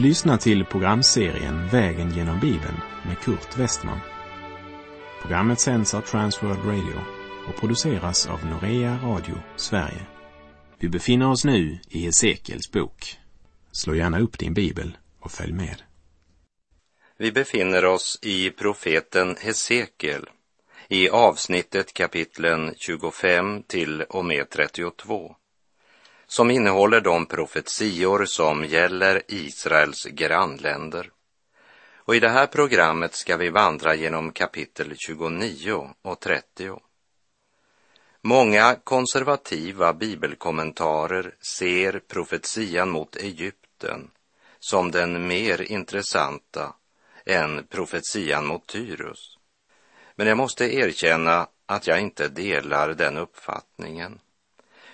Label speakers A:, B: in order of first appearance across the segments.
A: Du lyssnar till programserien Vägen genom Bibeln med Kurt Westman. Programmet sänds av Transworld Radio och produceras av Norea Radio Sverige. Vi befinner oss nu i Hesekiels bok. Slå gärna upp din bibel och följ med.
B: Vi befinner oss i profeten Hesekiel i avsnittet kapitlen 25 till och med 32 som innehåller de profetior som gäller Israels grannländer. Och i det här programmet ska vi vandra genom kapitel 29 och 30. Många konservativa bibelkommentarer ser profetian mot Egypten som den mer intressanta än profetian mot Tyrus. Men jag måste erkänna att jag inte delar den uppfattningen.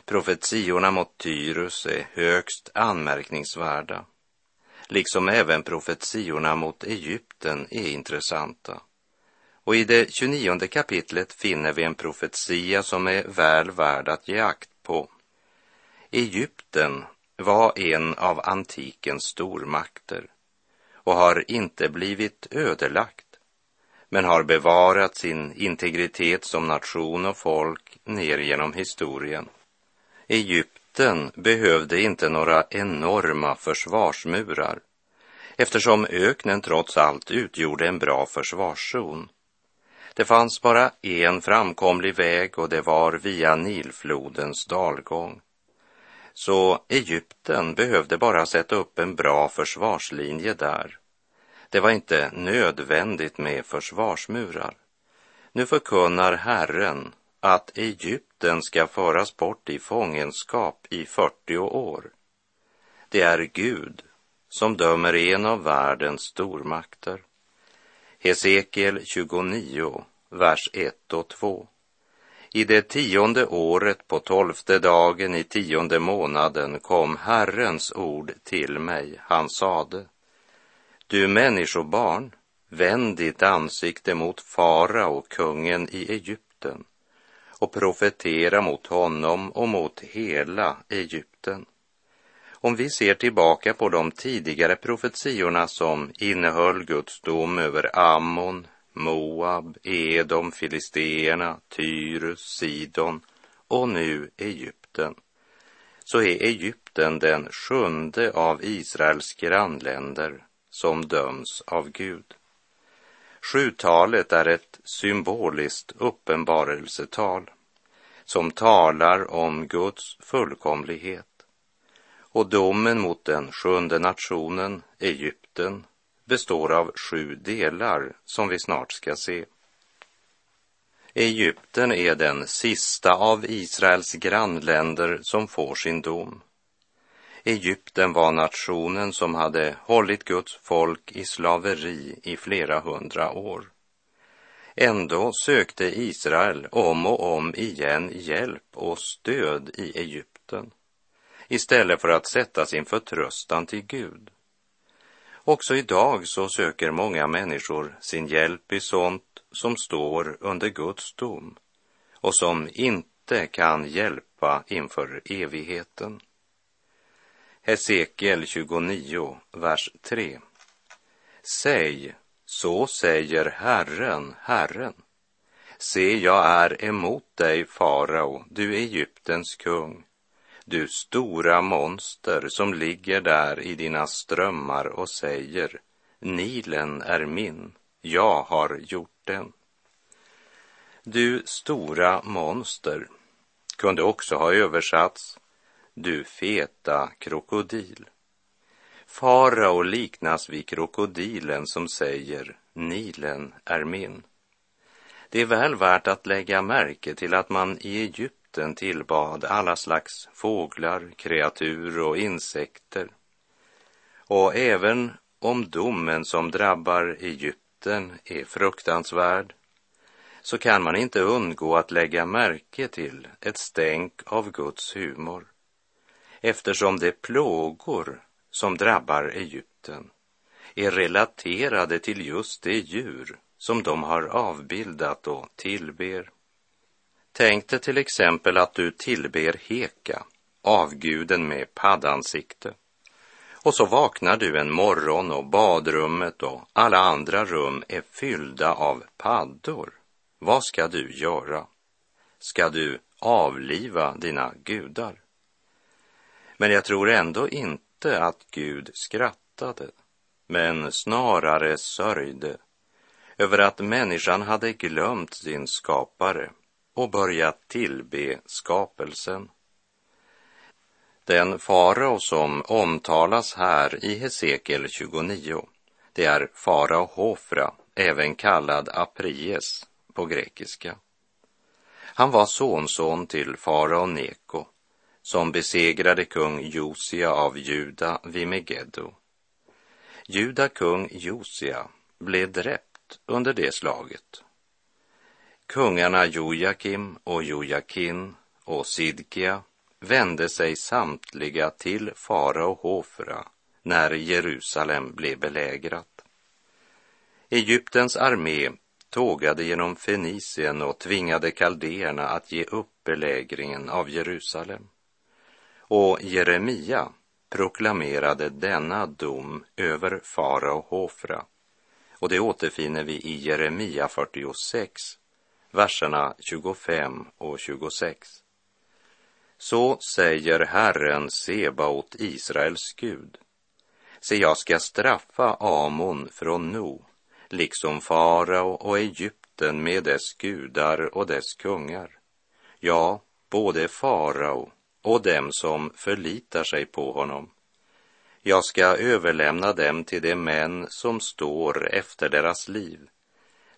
B: Profetiorna mot Tyrus är högst anmärkningsvärda, liksom även profetiorna mot Egypten är intressanta. Och i det 29 kapitlet finner vi en profetia som är väl värd att ge akt på. Egypten var en av antikens stormakter och har inte blivit ödelagt, men har bevarat sin integritet som nation och folk ner genom historien. Egypten behövde inte några enorma försvarsmurar eftersom öknen trots allt utgjorde en bra försvarszon. Det fanns bara en framkomlig väg och det var via Nilflodens dalgång. Så Egypten behövde bara sätta upp en bra försvarslinje där. Det var inte nödvändigt med försvarsmurar. Nu förkunnar Herren att Egypten ska föras bort i fångenskap i 40 år. Det är Gud som dömer en av världens stormakter. Hesekiel 29, vers 1 och 2. I det tionde året på tolfte dagen i tionde månaden kom Herrens ord till mig. Han sade, du människobarn, vänd ditt ansikte mot farao, kungen i Egypten och profetera mot honom och mot hela Egypten. Om vi ser tillbaka på de tidigare profetiorna som innehöll Guds dom över Ammon, Moab, Edom, Filisteerna, Tyrus, Sidon och nu Egypten, så är Egypten den sjunde av Israels grannländer som döms av Gud. Sjutalet är ett symboliskt uppenbarelsetal som talar om Guds fullkomlighet. Och domen mot den sjunde nationen, Egypten, består av sju delar som vi snart ska se. Egypten är den sista av Israels grannländer som får sin dom. Egypten var nationen som hade hållit Guds folk i slaveri i flera hundra år. Ändå sökte Israel om och om igen hjälp och stöd i Egypten istället för att sätta sin förtröstan till Gud. Också idag så söker många människor sin hjälp i sånt som står under Guds dom och som inte kan hjälpa inför evigheten. Hesekiel 29, vers 3. Säg, så säger Herren, Herren. Se, jag är emot dig, farao, du Egyptens kung, du stora monster som ligger där i dina strömmar och säger, Nilen är min, jag har gjort den. Du stora monster kunde också ha översatts du feta krokodil. Farao liknas vid krokodilen som säger Nilen är min. Det är väl värt att lägga märke till att man i Egypten tillbad alla slags fåglar, kreatur och insekter. Och även om domen som drabbar Egypten är fruktansvärd så kan man inte undgå att lägga märke till ett stänk av Guds humor eftersom de plågor som drabbar Egypten är relaterade till just det djur som de har avbildat och tillber. Tänk dig till exempel att du tillber Heka, avguden med paddansikte. Och så vaknar du en morgon och badrummet och alla andra rum är fyllda av paddor. Vad ska du göra? Ska du avliva dina gudar? Men jag tror ändå inte att Gud skrattade, men snarare sörjde över att människan hade glömt sin skapare och börjat tillbe skapelsen. Den farao som omtalas här i Hesekiel 29, det är farao Hofra, även kallad Apries på grekiska. Han var sonson till farao Neko som besegrade kung Josia av Juda vid Megiddo. Juda kung Josia blev dräpt under det slaget. Kungarna Jojakim och Jojakin och Sidkia vände sig samtliga till farao Hofra när Jerusalem blev belägrat. Egyptens armé tågade genom Fenicien och tvingade kaldéerna att ge upp belägringen av Jerusalem. Och Jeremia proklamerade denna dom över farao Hofra. Och det återfinner vi i Jeremia 46, verserna 25 och 26. Så säger Herren Sebaot, Israels Gud. Se, jag ska straffa Amon från No, liksom farao och Egypten med dess gudar och dess kungar. Ja, både farao och dem som förlitar sig på honom. Jag ska överlämna dem till de män som står efter deras liv,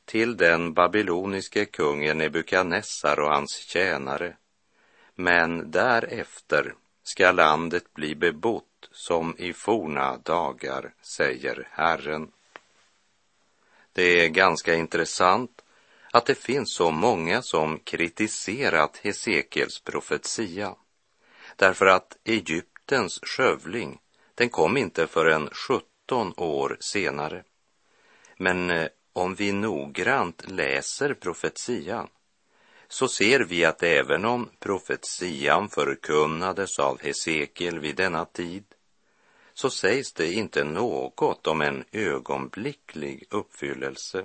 B: till den babyloniske kungen Nebukadnessar och hans tjänare. Men därefter ska landet bli bebott som i forna dagar, säger Herren. Det är ganska intressant att det finns så många som kritiserat Hesekiels profetia därför att Egyptens skövling, den kom inte förrän 17 år senare. Men eh, om vi noggrant läser profetian så ser vi att även om profetian förkunnades av Hesekiel vid denna tid så sägs det inte något om en ögonblicklig uppfyllelse.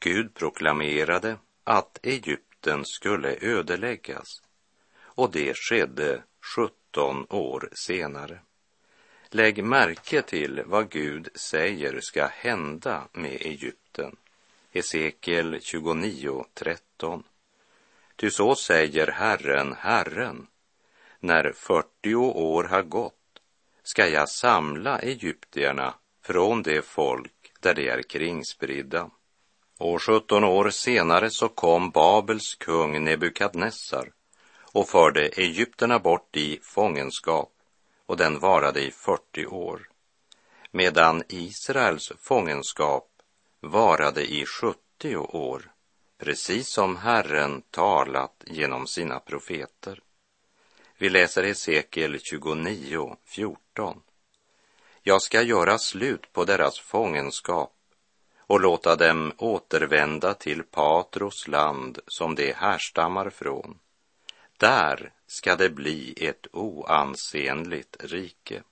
B: Gud proklamerade att Egypten skulle ödeläggas och det skedde 17 år senare. Lägg märke till vad Gud säger ska hända med Egypten. Hesekiel 29.13 Ty så säger Herren, Herren, när 40 år har gått ska jag samla egyptierna från det folk där de är kringspridda. Och 17 år senare så kom Babels kung Nebukadnessar och förde egyptierna bort i fångenskap och den varade i 40 år, medan Israels fångenskap varade i 70 år, precis som Herren talat genom sina profeter. Vi läser Hesekiel 29, 14. Jag ska göra slut på deras fångenskap och låta dem återvända till Patros land som de härstammar från. Där ska det bli ett oansenligt rike.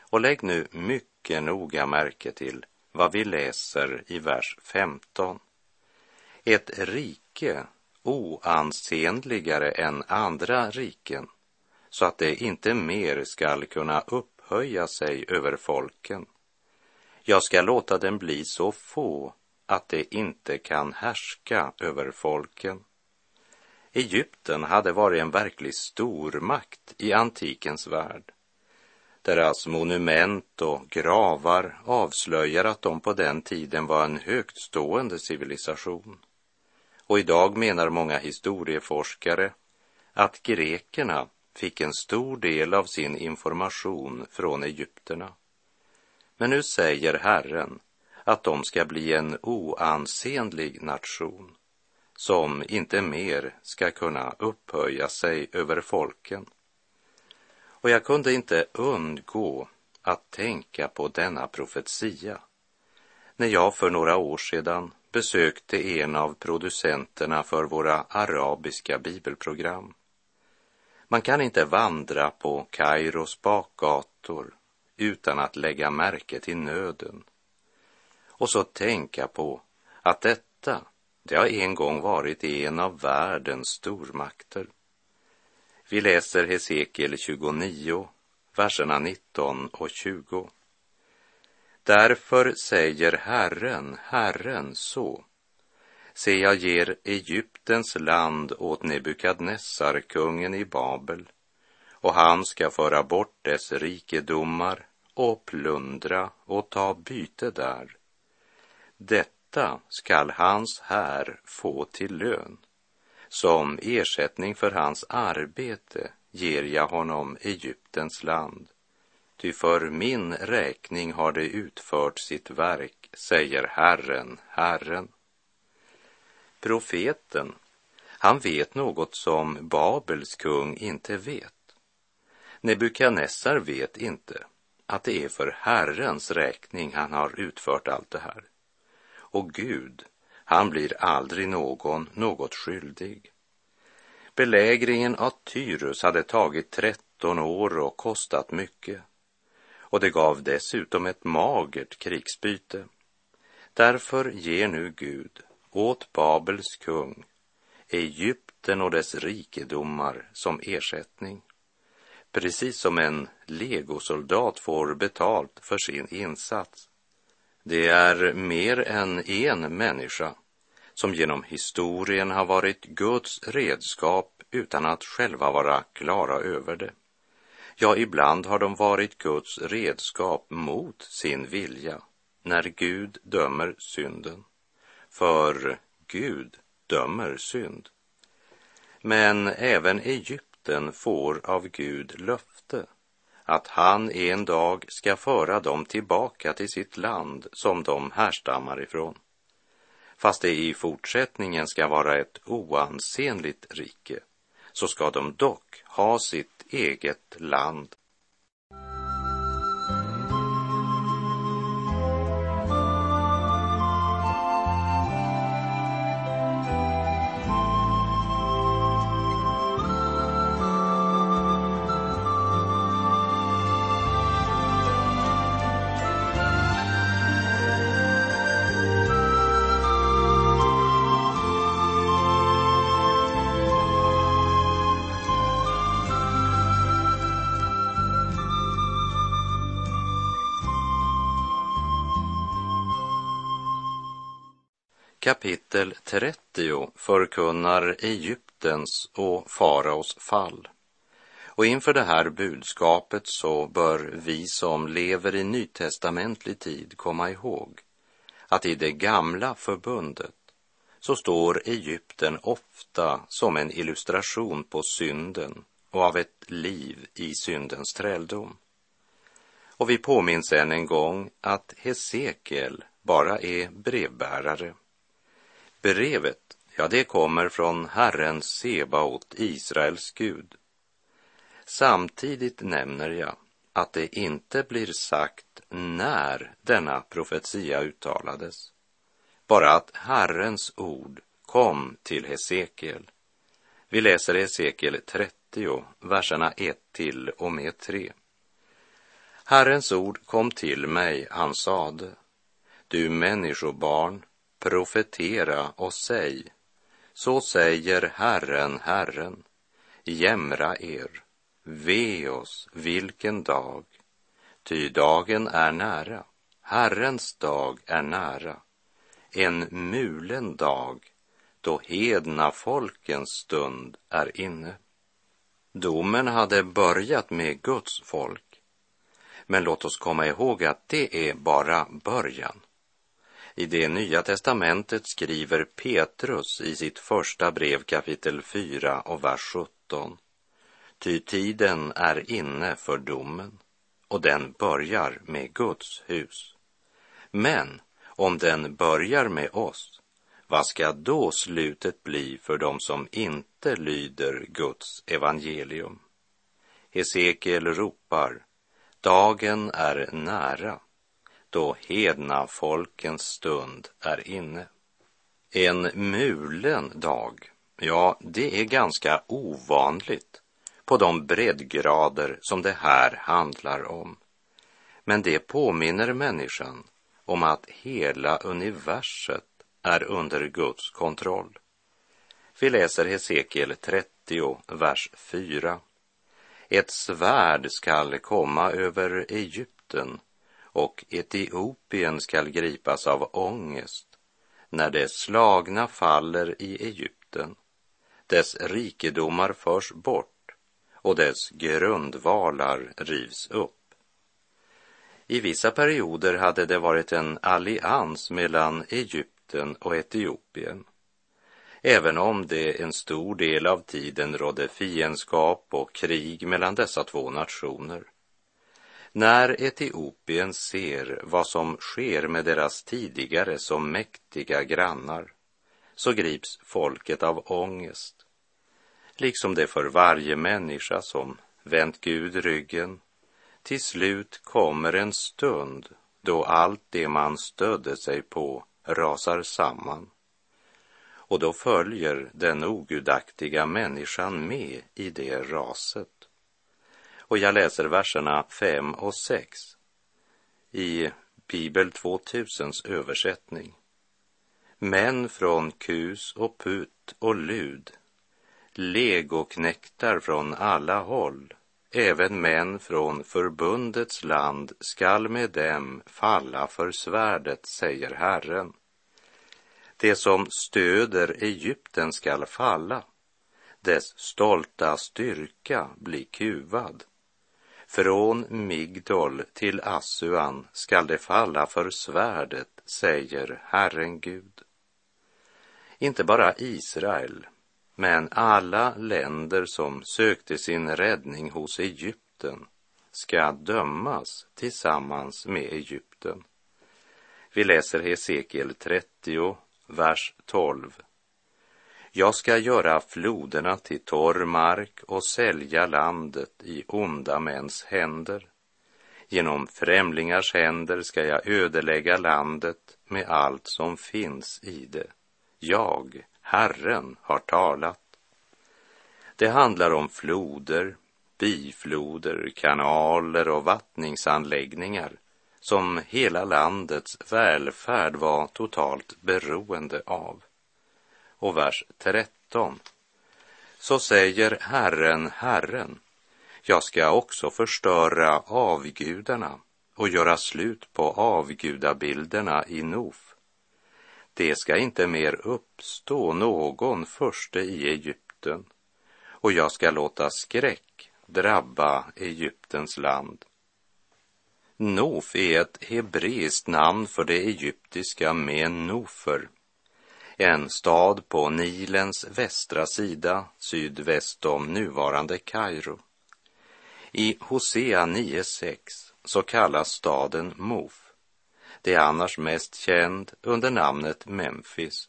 B: Och lägg nu mycket noga märke till vad vi läser i vers 15. Ett rike oansenligare än andra riken så att det inte mer skall kunna upphöja sig över folken. Jag ska låta den bli så få att det inte kan härska över folken. Egypten hade varit en verklig stormakt i antikens värld. Deras monument och gravar avslöjar att de på den tiden var en högtstående civilisation. Och idag menar många historieforskare att grekerna fick en stor del av sin information från egypterna. Men nu säger Herren att de ska bli en oansenlig nation som inte mer ska kunna upphöja sig över folken. Och jag kunde inte undgå att tänka på denna profetia när jag för några år sedan besökte en av producenterna för våra arabiska bibelprogram. Man kan inte vandra på Kairos bakgator utan att lägga märke till nöden. Och så tänka på att detta, det har en gång varit en av världens stormakter. Vi läser Hesekiel 29, verserna 19 och 20. Därför säger Herren, Herren så. Se, jag ger Egyptens land åt Nebukadnessar, kungen i Babel, och han ska föra bort dess rikedomar och plundra och ta byte där. Detta skall hans här få till lön. Som ersättning för hans arbete ger jag honom Egyptens land. Ty för min räkning har det utfört sitt verk, säger Herren, Herren. Profeten, han vet något som Babels kung inte vet. Nebukadnessar vet inte att det är för Herrens räkning han har utfört allt det här. Och Gud, han blir aldrig någon något skyldig. Belägringen av Tyrus hade tagit 13 år och kostat mycket. Och det gav dessutom ett magert krigsbyte. Därför ger nu Gud åt Babels kung Egypten och dess rikedomar som ersättning precis som en legosoldat får betalt för sin insats. Det är mer än en människa som genom historien har varit Guds redskap utan att själva vara klara över det. Ja, ibland har de varit Guds redskap mot sin vilja när Gud dömer synden. För Gud dömer synd. Men även Egypten får av Gud löfte att han en dag ska föra dem tillbaka till sitt land som de härstammar ifrån. Fast det i fortsättningen ska vara ett oansenligt rike, så ska de dock ha sitt eget land Kapitel 30 förkunnar Egyptens och faraos fall. Och inför det här budskapet så bör vi som lever i nytestamentlig tid komma ihåg att i det gamla förbundet så står Egypten ofta som en illustration på synden och av ett liv i syndens träldom. Och vi påminns än en gång att Hesekiel bara är brevbärare Brevet, ja, det kommer från Herren Sebaot, Israels Gud. Samtidigt nämner jag att det inte blir sagt när denna profetia uttalades. Bara att Herrens ord kom till Hesekiel. Vi läser Hesekiel 30, verserna 1 till och med 3. Herrens ord kom till mig, han sade, du människobarn, profetera och säg, så säger Herren, Herren, jämra er, ve oss, vilken dag, ty dagen är nära, Herrens dag är nära, en mulen dag, då hedna folkens stund är inne. Domen hade börjat med Guds folk, men låt oss komma ihåg att det är bara början. I det nya testamentet skriver Petrus i sitt första brev kapitel 4 och vers 17. Ty tiden är inne för domen och den börjar med Guds hus. Men om den börjar med oss, vad ska då slutet bli för dem som inte lyder Guds evangelium? Hesekiel ropar, dagen är nära då hedna folkens stund är inne. En mulen dag, ja, det är ganska ovanligt på de breddgrader som det här handlar om. Men det påminner människan om att hela universet är under Guds kontroll. Vi läser Hesekiel 30, vers 4. Ett svärd skall komma över Egypten och Etiopien skall gripas av ångest när det slagna faller i Egypten. Dess rikedomar förs bort och dess grundvalar rivs upp. I vissa perioder hade det varit en allians mellan Egypten och Etiopien. Även om det en stor del av tiden rådde fiendskap och krig mellan dessa två nationer. När Etiopien ser vad som sker med deras tidigare så mäktiga grannar så grips folket av ångest. Liksom det för varje människa som vänt Gud ryggen till slut kommer en stund då allt det man stödde sig på rasar samman. Och då följer den ogudaktiga människan med i det raset. Och jag läser verserna 5 och 6 i Bibel 2000s översättning. Män från Kus och Put och Lud, legoknektar från alla håll, Även män från förbundets land skall med dem falla för svärdet, säger Herren. Det som stöder Egypten skall falla, dess stolta styrka blir kuvad. Från Migdol till Assuan skall det falla för svärdet, säger Herren Gud. Inte bara Israel men alla länder som sökte sin räddning hos Egypten ska dömas tillsammans med Egypten. Vi läser Hesekiel 30, vers 12. Jag ska göra floderna till torr mark och sälja landet i onda mäns händer. Genom främlingars händer ska jag ödelägga landet med allt som finns i det. Jag, Herren har talat. Det handlar om floder, bifloder, kanaler och vattningsanläggningar som hela landets välfärd var totalt beroende av. Och vers 13. Så säger Herren, Herren, jag ska också förstöra avgudarna och göra slut på avgudabilderna i Nof det ska inte mer uppstå någon förste i Egypten och jag ska låta skräck drabba Egyptens land. Nof är ett hebreiskt namn för det egyptiska Menofer, en stad på Nilens västra sida sydväst om nuvarande Kairo. I Hosea 9.6 så kallas staden Mof det är annars mest känd under namnet Memphis.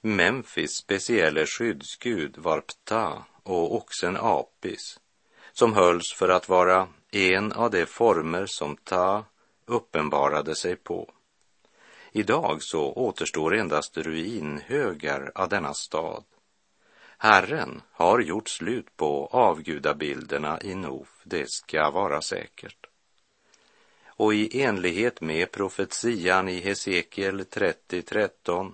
B: Memphis speciella skyddsgud var Ptah och oxen Apis, som hölls för att vara en av de former som Ta uppenbarade sig på. Idag så återstår endast ruinhögar av denna stad. Herren har gjort slut på avgudabilderna i Nof, det ska vara säkert och i enlighet med profetian i Hesekiel 30.13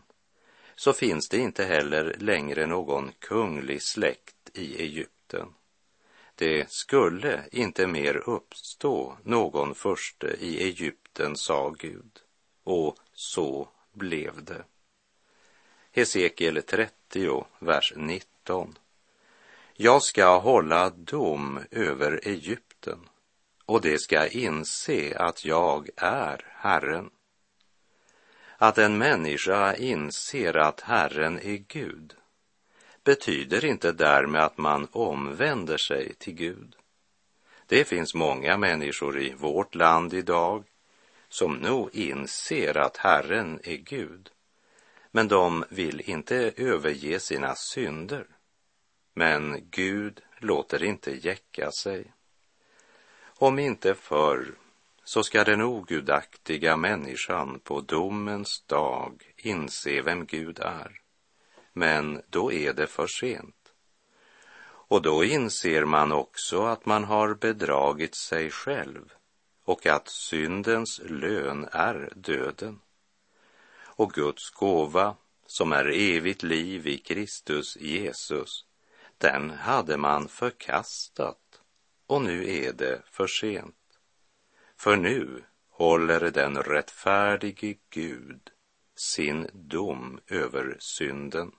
B: så finns det inte heller längre någon kunglig släkt i Egypten. Det skulle inte mer uppstå någon furste i Egypten, sa Gud. Och så blev det. Hesekiel 30, vers 19. Jag ska hålla dom över Egypten och de ska inse att jag är Herren. Att en människa inser att Herren är Gud betyder inte därmed att man omvänder sig till Gud. Det finns många människor i vårt land idag som nog inser att Herren är Gud, men de vill inte överge sina synder. Men Gud låter inte jäcka sig. Om inte förr så ska den ogudaktiga människan på domens dag inse vem Gud är. Men då är det för sent. Och då inser man också att man har bedragit sig själv och att syndens lön är döden. Och Guds gåva, som är evigt liv i Kristus Jesus, den hade man förkastat och nu är det för sent. För nu håller den rättfärdige Gud sin dom över synden.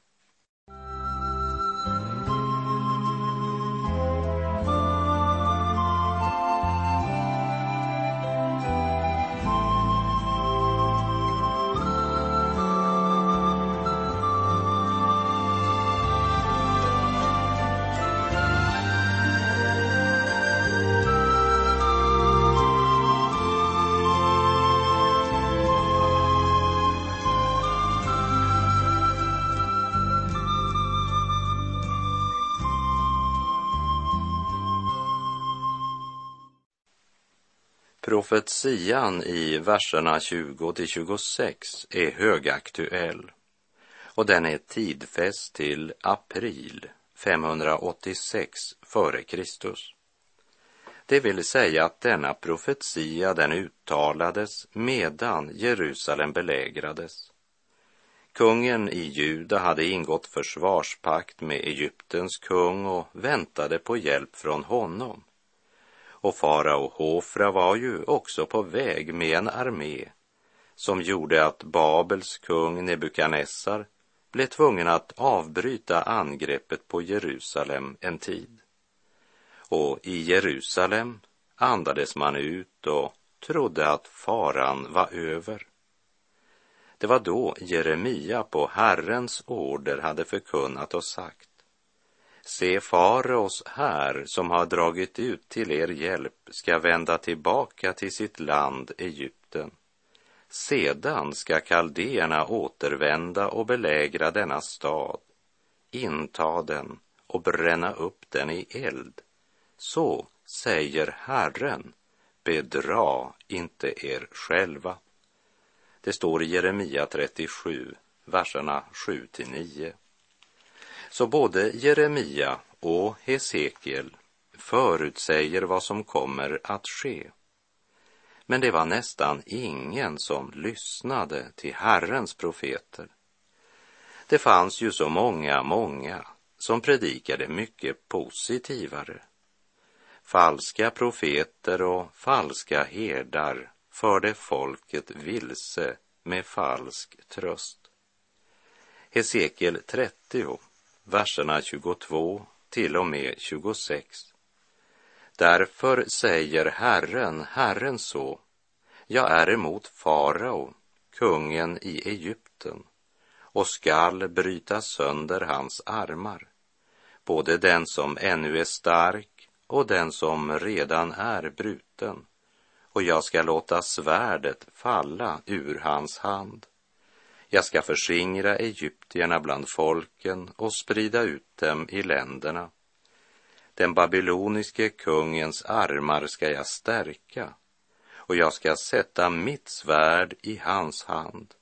B: Profetian i verserna 20 till 26 är högaktuell och den är tidfäst till april 586 f.Kr. Det vill säga att denna profetia den uttalades medan Jerusalem belägrades. Kungen i Juda hade ingått försvarspakt med Egyptens kung och väntade på hjälp från honom. Och farao Hofra var ju också på väg med en armé som gjorde att Babels kung Nebukadnessar blev tvungen att avbryta angreppet på Jerusalem en tid. Och i Jerusalem andades man ut och trodde att faran var över. Det var då Jeremia på Herrens order hade förkunnat och sagt Se, faraos här som har dragit ut till er hjälp ska vända tillbaka till sitt land Egypten. Sedan ska kaldéerna återvända och belägra denna stad, inta den och bränna upp den i eld. Så säger Herren, bedra inte er själva. Det står i Jeremia 37, verserna 7 till 9. Så både Jeremia och Hesekiel förutsäger vad som kommer att ske. Men det var nästan ingen som lyssnade till Herrens profeter. Det fanns ju så många, många som predikade mycket positivare. Falska profeter och falska herdar förde folket vilse med falsk tröst. Hesekiel 30 verserna 22 till och med 26. Därför säger Herren, Herren så, jag är emot farao, kungen i Egypten, och skall bryta sönder hans armar, både den som ännu är stark och den som redan är bruten, och jag ska låta svärdet falla ur hans hand jag ska förskingra egyptierna bland folken och sprida ut dem i länderna. Den babyloniske kungens armar ska jag stärka och jag ska sätta mitt svärd i hans hand.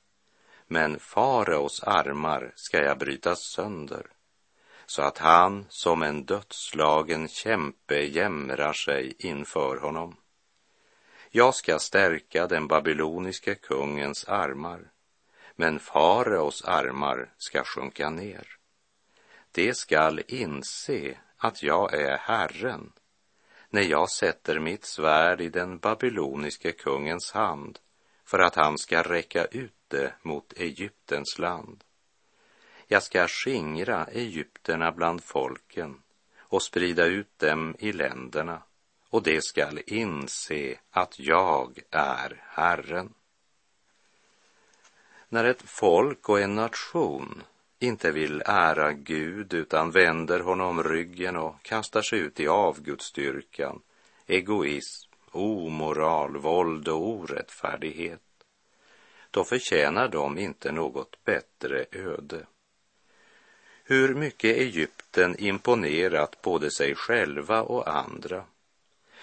B: Men faraos armar ska jag bryta sönder så att han som en dödslagen kämpe jämrar sig inför honom. Jag ska stärka den babyloniske kungens armar men faraos armar ska sjunka ner. Det skall inse att jag är Herren när jag sätter mitt svärd i den babyloniske kungens hand för att han ska räcka ut det mot Egyptens land. Jag ska skingra egypterna bland folken och sprida ut dem i länderna och det skall inse att jag är Herren. När ett folk och en nation inte vill ära Gud utan vänder honom ryggen och kastar sig ut i avgudsstyrkan, egoism, omoral, våld och orättfärdighet, då förtjänar de inte något bättre öde. Hur mycket Egypten imponerat både sig själva och andra,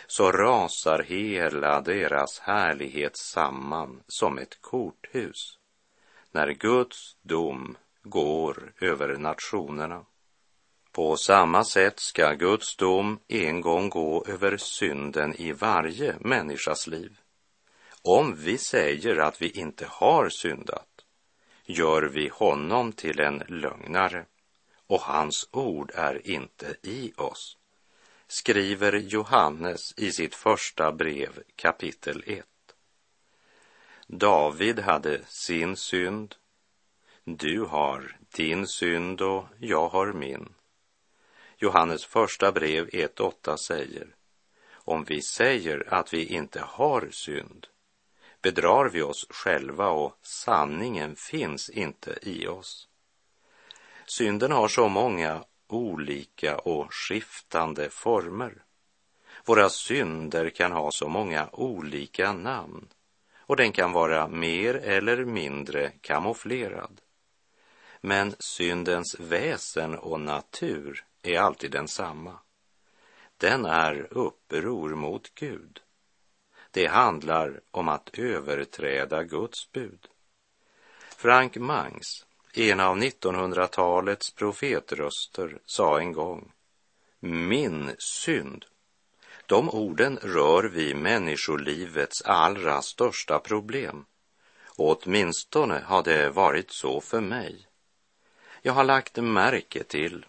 B: så rasar hela deras härlighet samman som ett korthus när Guds dom går över nationerna. På samma sätt ska Guds dom en gång gå över synden i varje människas liv. Om vi säger att vi inte har syndat gör vi honom till en lögnare och hans ord är inte i oss, skriver Johannes i sitt första brev kapitel 1. David hade sin synd, du har din synd och jag har min. Johannes första brev 1.8 säger, om vi säger att vi inte har synd bedrar vi oss själva och sanningen finns inte i oss. Synden har så många olika och skiftande former. Våra synder kan ha så många olika namn och den kan vara mer eller mindre kamouflerad. Men syndens väsen och natur är alltid densamma. Den är uppror mot Gud. Det handlar om att överträda Guds bud. Frank Mangs, en av 1900-talets profetröster, sa en gång Min synd. De orden rör vid människolivets allra största problem. Och åtminstone har det varit så för mig. Jag har lagt märke till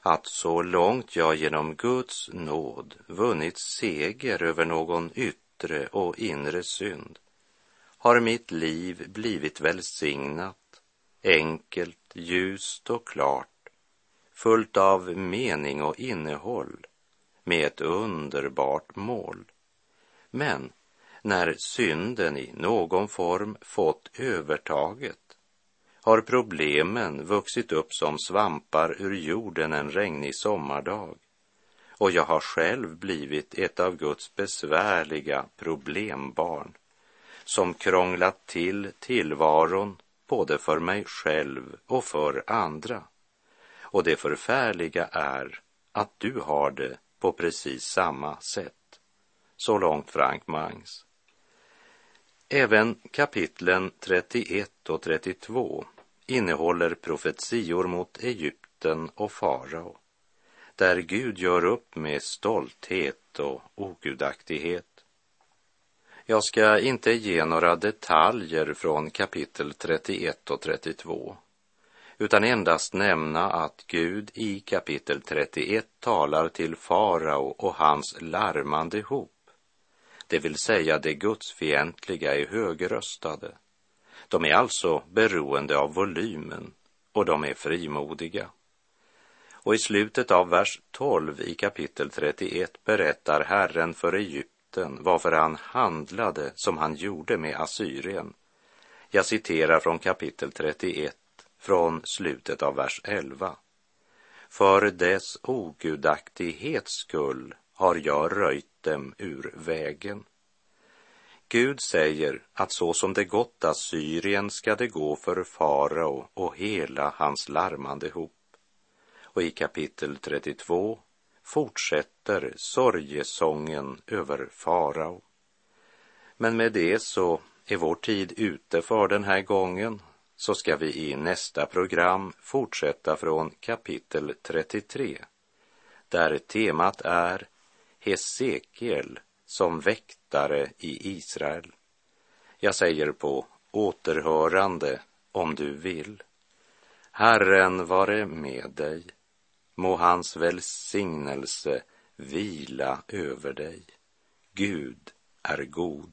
B: att så långt jag genom Guds nåd vunnit seger över någon yttre och inre synd har mitt liv blivit välsignat, enkelt, ljust och klart, fullt av mening och innehåll, med ett underbart mål. Men när synden i någon form fått övertaget har problemen vuxit upp som svampar ur jorden en regnig sommardag. Och jag har själv blivit ett av Guds besvärliga problembarn som krånglat till tillvaron både för mig själv och för andra. Och det förfärliga är att du har det på precis samma sätt. Så långt Frank Mangs. Även kapitlen 31 och 32 innehåller profetior mot Egypten och farao, där Gud gör upp med stolthet och ogudaktighet. Jag ska inte ge några detaljer från kapitel 31 och 32, utan endast nämna att Gud i kapitel 31 talar till farao och hans larmande hop, det vill säga de gudsfientliga är högröstade de är alltså beroende av volymen och de är frimodiga. Och i slutet av vers 12 i kapitel 31 berättar Herren för Egypten varför han handlade som han gjorde med Assyrien. Jag citerar från kapitel 31 från slutet av vers 11. För dess ogudaktighets skull har jag röjt dem ur vägen Gud säger att så som det gått Assyrien ska det gå för farao och hela hans larmande hop. Och i kapitel 32 fortsätter sorgesången över farao. Men med det så är vår tid ute för den här gången så ska vi i nästa program fortsätta från kapitel 33 där temat är Hesekiel som väktare i Israel. Jag säger på återhörande om du vill. Herren vare med dig. Må hans välsignelse vila över dig. Gud är god.